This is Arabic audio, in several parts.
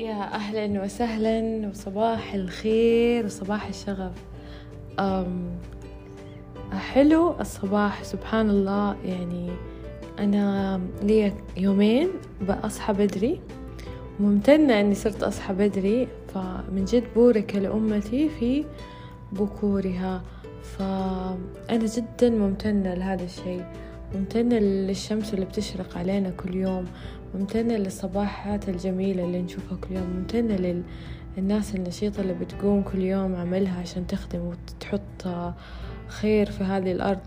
يا أهلا وسهلا وصباح الخير وصباح الشغف. أم حلو الصباح سبحان الله. يعني أنا لي يومين بأصحى بدري. ممتنة أني صرت أصحى بدري. فمن جد بورك لأمتي في بكورها. فأنا جدا ممتنة لهذا الشيء. ممتنة للشمس اللي بتشرق علينا كل يوم. ممتنة للصباحات الجميلة اللي نشوفها كل يوم ممتنة للناس النشيطة اللي بتقوم كل يوم عملها عشان تخدم وتحط خير في هذه الأرض.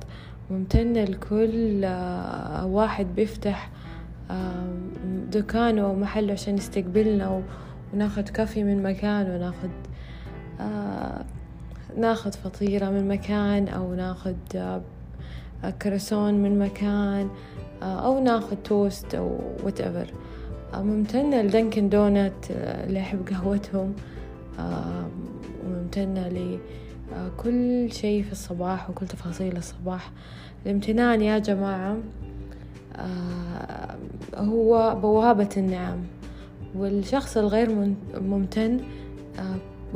ممتنة لكل واحد بيفتح دكانه ومحله عشان يستقبلنا وناخد كافي من مكان وناخد ناخد فطيرة من مكان أو ناخد كرسون من مكان. أو ناخد توست أو whatever ممتنة ل Dunkin' Donuts اللي أحب قهوتهم. وممتنة لكل شيء في الصباح وكل تفاصيل الصباح. الامتنان يا جماعة هو بوابة النعم. والشخص الغير ممتن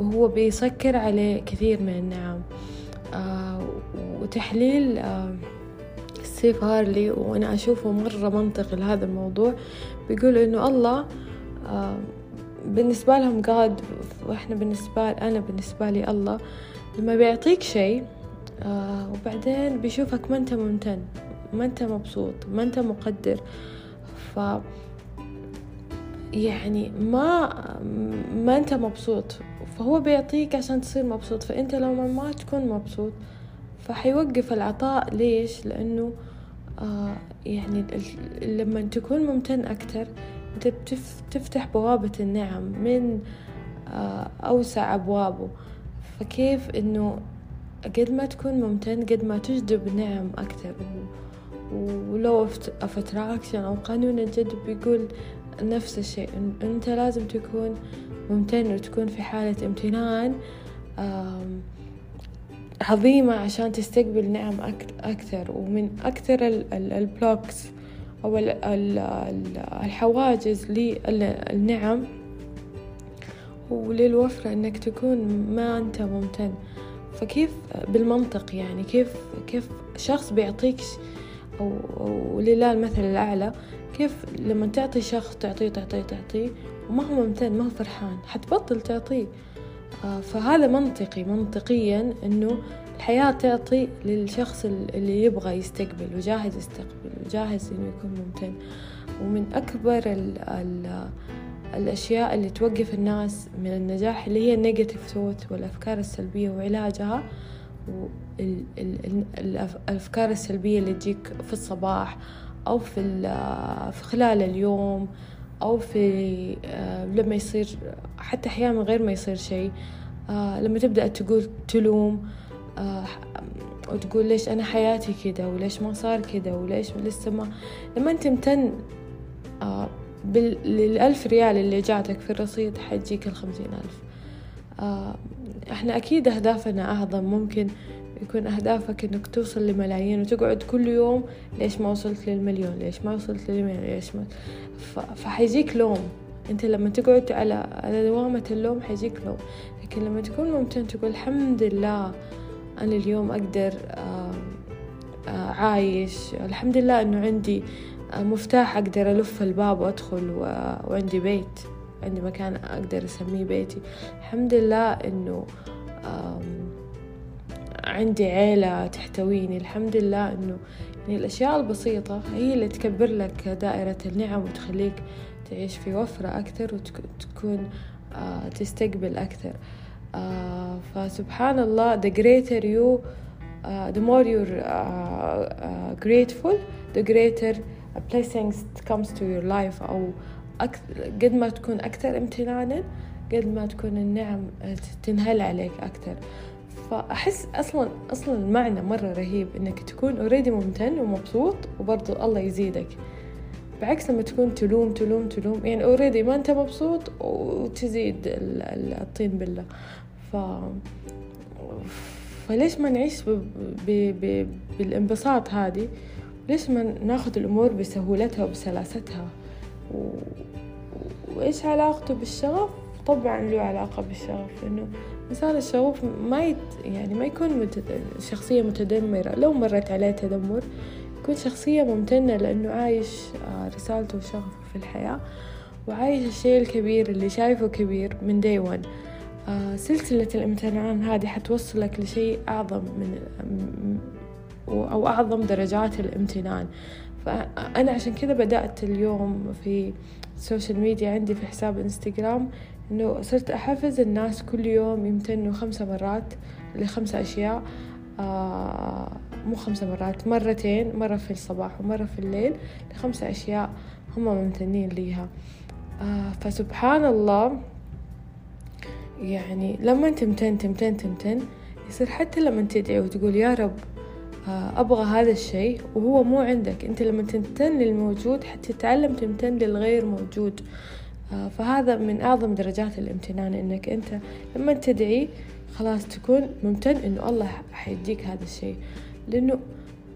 هو بيسكر عليه كثير من النعم. وتحليل ستيف هارلي وأنا أشوفه مرة منطقي لهذا الموضوع. بيقول إنه الله بالنسبة لهم قاد وإحنا بالنسبة أنا بالنسبة لي الله لما بيعطيك شيء وبعدين بيشوفك ما أنت ممتن ما أنت مبسوط ما أنت مقدر. ف يعني ما ما أنت مبسوط فهو بيعطيك عشان تصير مبسوط. فأنت لو ما تكون مبسوط فحيوقف العطاء. ليش؟ لأنه آه يعني لما تكون ممتن أكتر أنت تفتح بوابة النعم من آه أوسع أبوابه. فكيف إنه قد ما تكون ممتن قد ما تجذب نعم أكتر. ولو attraction أو قانون الجذب بيقول نفس الشيء. أنت لازم تكون ممتن وتكون في حالة امتنان. عظيمة عشان تستقبل نعم أكثر ومن أكثر البلوكس أو الحواجز للنعم وللوفرة إنك تكون ما أنت ممتن. فكيف بالمنطق يعني؟ كيف كيف شخص بيعطيك أو, ولله المثل الأعلى كيف لما تعطي شخص تعطيه تعطيه تعطيه وما هو ممتن ما هو فرحان حتبطل تعطيه. فهذا منطقي منطقيا إنه الحياة تعطي للشخص اللي يبغى يستقبل وجاهز يستقبل وجاهز إنه يكون ممتن. ومن أكبر ال ال الأشياء اللي توقف الناس من النجاح اللي هي النيجاتيف ثوت والأفكار السلبية وعلاجها الأفكار السلبية اللي تجيك في الصباح أو في, في خلال اليوم أو في آه، لما يصير حتى أحيانا من غير ما يصير شيء. آه، لما تبدأ تقول تلوم آه، وتقول ليش أنا حياتي كذا وليش ما صار كذا وليش لسه ما. لما أنت ممتن بالألف ريال اللي جاتك في الرصيد حيجيك الخمسين ألف. إحنا أكيد أهدافنا أعظم ممكن يكون أهدافك إنك توصل لملايين وتقعد كل يوم ليش ما وصلت للمليون؟ ليش ما وصلت للمليون ليش ما فحيجيك لوم. أنت لما تقعد على على دوامة اللوم حيجيك لوم. لكن لما تكون ممتن تقول الحمد لله أنا اليوم أقدر عايش. الحمد لله إنه عندي مفتاح أقدر ألف الباب وأدخل وعندي بيت. عندي مكان أقدر أسميه بيتي. الحمد لله إنه عندي عيلة تحتويني. الحمد لله إنه يعني الأشياء البسيطة هي اللي تكبر لك دائرة النعم وتخليك تعيش في وفرة أكثر وتكون آه تستقبل أكثر. آه فسبحان الله the greater you uh, the more you're uh, uh, grateful the greater blessings comes to your life. أو قد ما تكون أكثر امتنانا قد ما تكون النعم تنهل عليك أكثر. فأحس أصلا أصلا المعنى مرة رهيب إنك تكون already ممتن ومبسوط وبرضو الله يزيدك. بعكس لما تكون تلوم تلوم تلوم. يعني already ما أنت مبسوط وتزيد الطين بلة. ف فليش ما نعيش ب... ب... ب... بالانبساط هذه؟ ليش ما ناخذ الأمور بسهولتها وبسلاستها؟ و... وإيش علاقته بالشغف؟ طبعا له علاقة بالشغف إنه الإنسان الشغوف ما يت يعني ما يكون متد... شخصية متدمرة. لو مرت عليه تدمر يكون شخصية ممتنة لأنه عايش آه، رسالته وشغفه في الحياة وعايش الشيء الكبير اللي شايفه كبير من ون آه، سلسلة الامتنان هذه حتوصلك لشيء أعظم من أو أعظم درجات الامتنان. فأنا عشان كذا بدأت اليوم في ال social media عندي في حساب انستغرام إنه صرت أحفز الناس كل يوم يمتنوا خمسة مرات لخمسة أشياء آه مو خمسة مرات مرتين مرة في الصباح ومرة في الليل لخمسة أشياء هم ممتنين ليها. آه فسبحان الله يعني لما تمتن تمتن تمتن يصير حتى لما تدعي وتقول يا رب آه أبغى هذا الشيء وهو مو عندك. أنت لما تمتن للموجود حتتعلم تمتن للغير موجود. فهذا من أعظم درجات الامتنان إنك أنت لما تدعي خلاص تكون ممتن إنه الله حيديك هذا الشيء. لأنه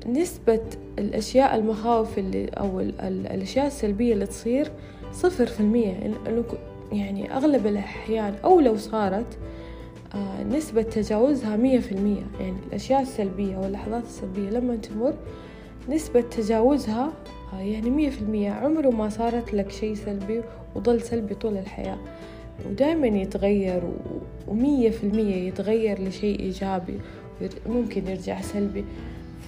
نسبة الأشياء المخاوف اللي أو الأشياء السلبية اللي تصير صفر في المية. يعني أغلب الأحيان أو لو صارت آه نسبة تجاوزها مية في المية. يعني الأشياء السلبية واللحظات السلبية لما تمر نسبة تجاوزها آه يعني مية في المية. عمره ما صارت لك شيء سلبي وظل سلبي طول الحياة. ودائما يتغير ومية في المية يتغير لشيء إيجابي ممكن يرجع سلبي.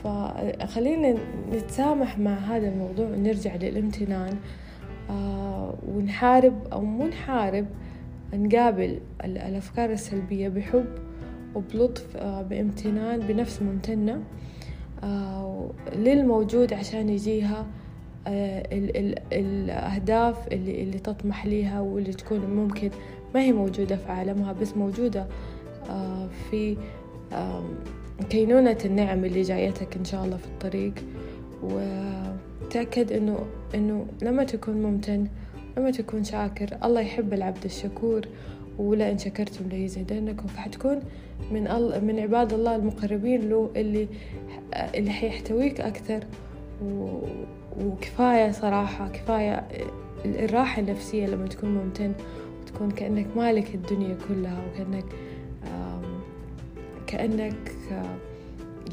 فخلينا نتسامح مع هذا الموضوع ونرجع للامتنان آه ونحارب أو مو نحارب نقابل الأفكار السلبية بحب وبلطف آه بامتنان بنفس ممتنة آه للموجود عشان يجيها. ال الأهداف اللي, اللي تطمح ليها واللي تكون ممكن ما هي موجودة في عالمها بس موجودة آه في كينونة النعم اللي جايتك إن شاء الله في الطريق. وتأكد إنه إنه لما تكون ممتن لما تكون شاكر الله يحب العبد الشكور. ولئن شكرتم ليزيدنكم. فحتكون من. من عباد الله المقربين له اللي اللي حيحتويك أكثر. و... وكفاية صراحة كفاية الراحة النفسية لما تكون ممتن وتكون كأنك مالك الدنيا كلها وكأنك كأنك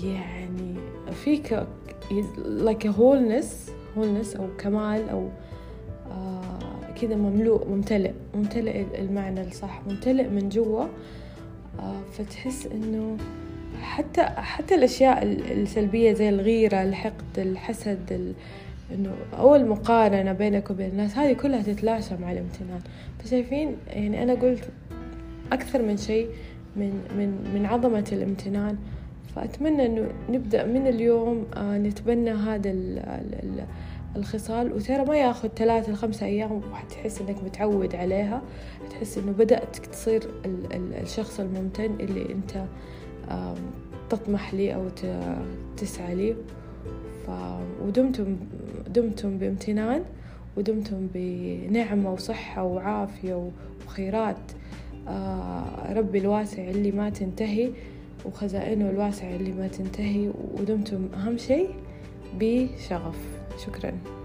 يعني فيك like a wholeness wholeness أو كمال أو آه كذا مملوء ممتلئ ممتلئ المعنى الصح ممتلئ من جوا آه فتحس إنه حتى حتى الأشياء السلبية زي الغيرة الحقد الحسد ال... إنه أو المقارنة بينك وبين الناس هذه كلها تتلاشى مع الامتنان. فشايفين يعني أنا قلت أكثر من شيء من من من عظمة الامتنان. فأتمنى إنه نبدأ من اليوم آه، نتبنى هذا الخصال. وترى ما ياخذ ثلاثة لخمسة أيام وحتحس إنك متعود عليها. تحس إنه بدأت تصير الشخص الممتن اللي أنت تطمح لي أو تسعى لي. ودمتم دمتم بامتنان ودمتم بنعمة وصحة وعافية وخيرات. آه، ربي الواسع اللي ما تنتهي وخزائنه الواسعة اللي ما تنتهي ودمتم أهم شيء بشغف. شكراً.